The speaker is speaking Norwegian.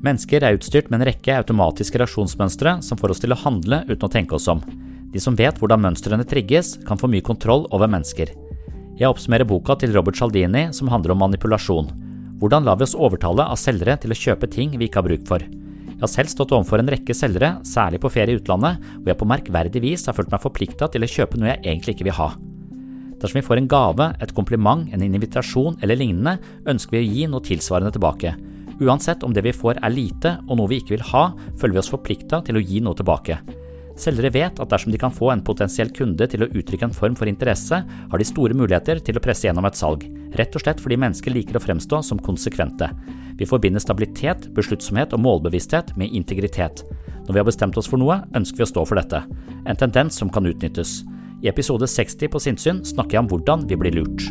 Mennesker er utstyrt med en rekke automatiske reaksjonsmønstre som får oss til å handle uten å tenke oss om. De som vet hvordan mønstrene trigges, kan få mye kontroll over mennesker. Jeg oppsummerer boka til Robert Cialdini som handler om manipulasjon. Hvordan lar vi oss overtale av selgere til å kjøpe ting vi ikke har bruk for? Jeg har selv stått overfor en rekke selgere, særlig på ferie i utlandet, hvor jeg på merkverdig vis har følt meg forplikta til å kjøpe noe jeg egentlig ikke vil ha. Dersom vi får en gave, et kompliment, en invitasjon eller lignende, ønsker vi å gi noe tilsvarende tilbake. Uansett om det vi får er lite og noe vi ikke vil ha, føler vi oss forplikta til å gi noe tilbake. Selgere vet at dersom de kan få en potensiell kunde til å uttrykke en form for interesse, har de store muligheter til å presse gjennom et salg, rett og slett fordi mennesker liker å fremstå som konsekvente. Vi forbinder stabilitet, besluttsomhet og målbevissthet med integritet. Når vi har bestemt oss for noe, ønsker vi å stå for dette, en tendens som kan utnyttes. I episode 60 på Sinnsyn snakker jeg om hvordan vi blir lurt.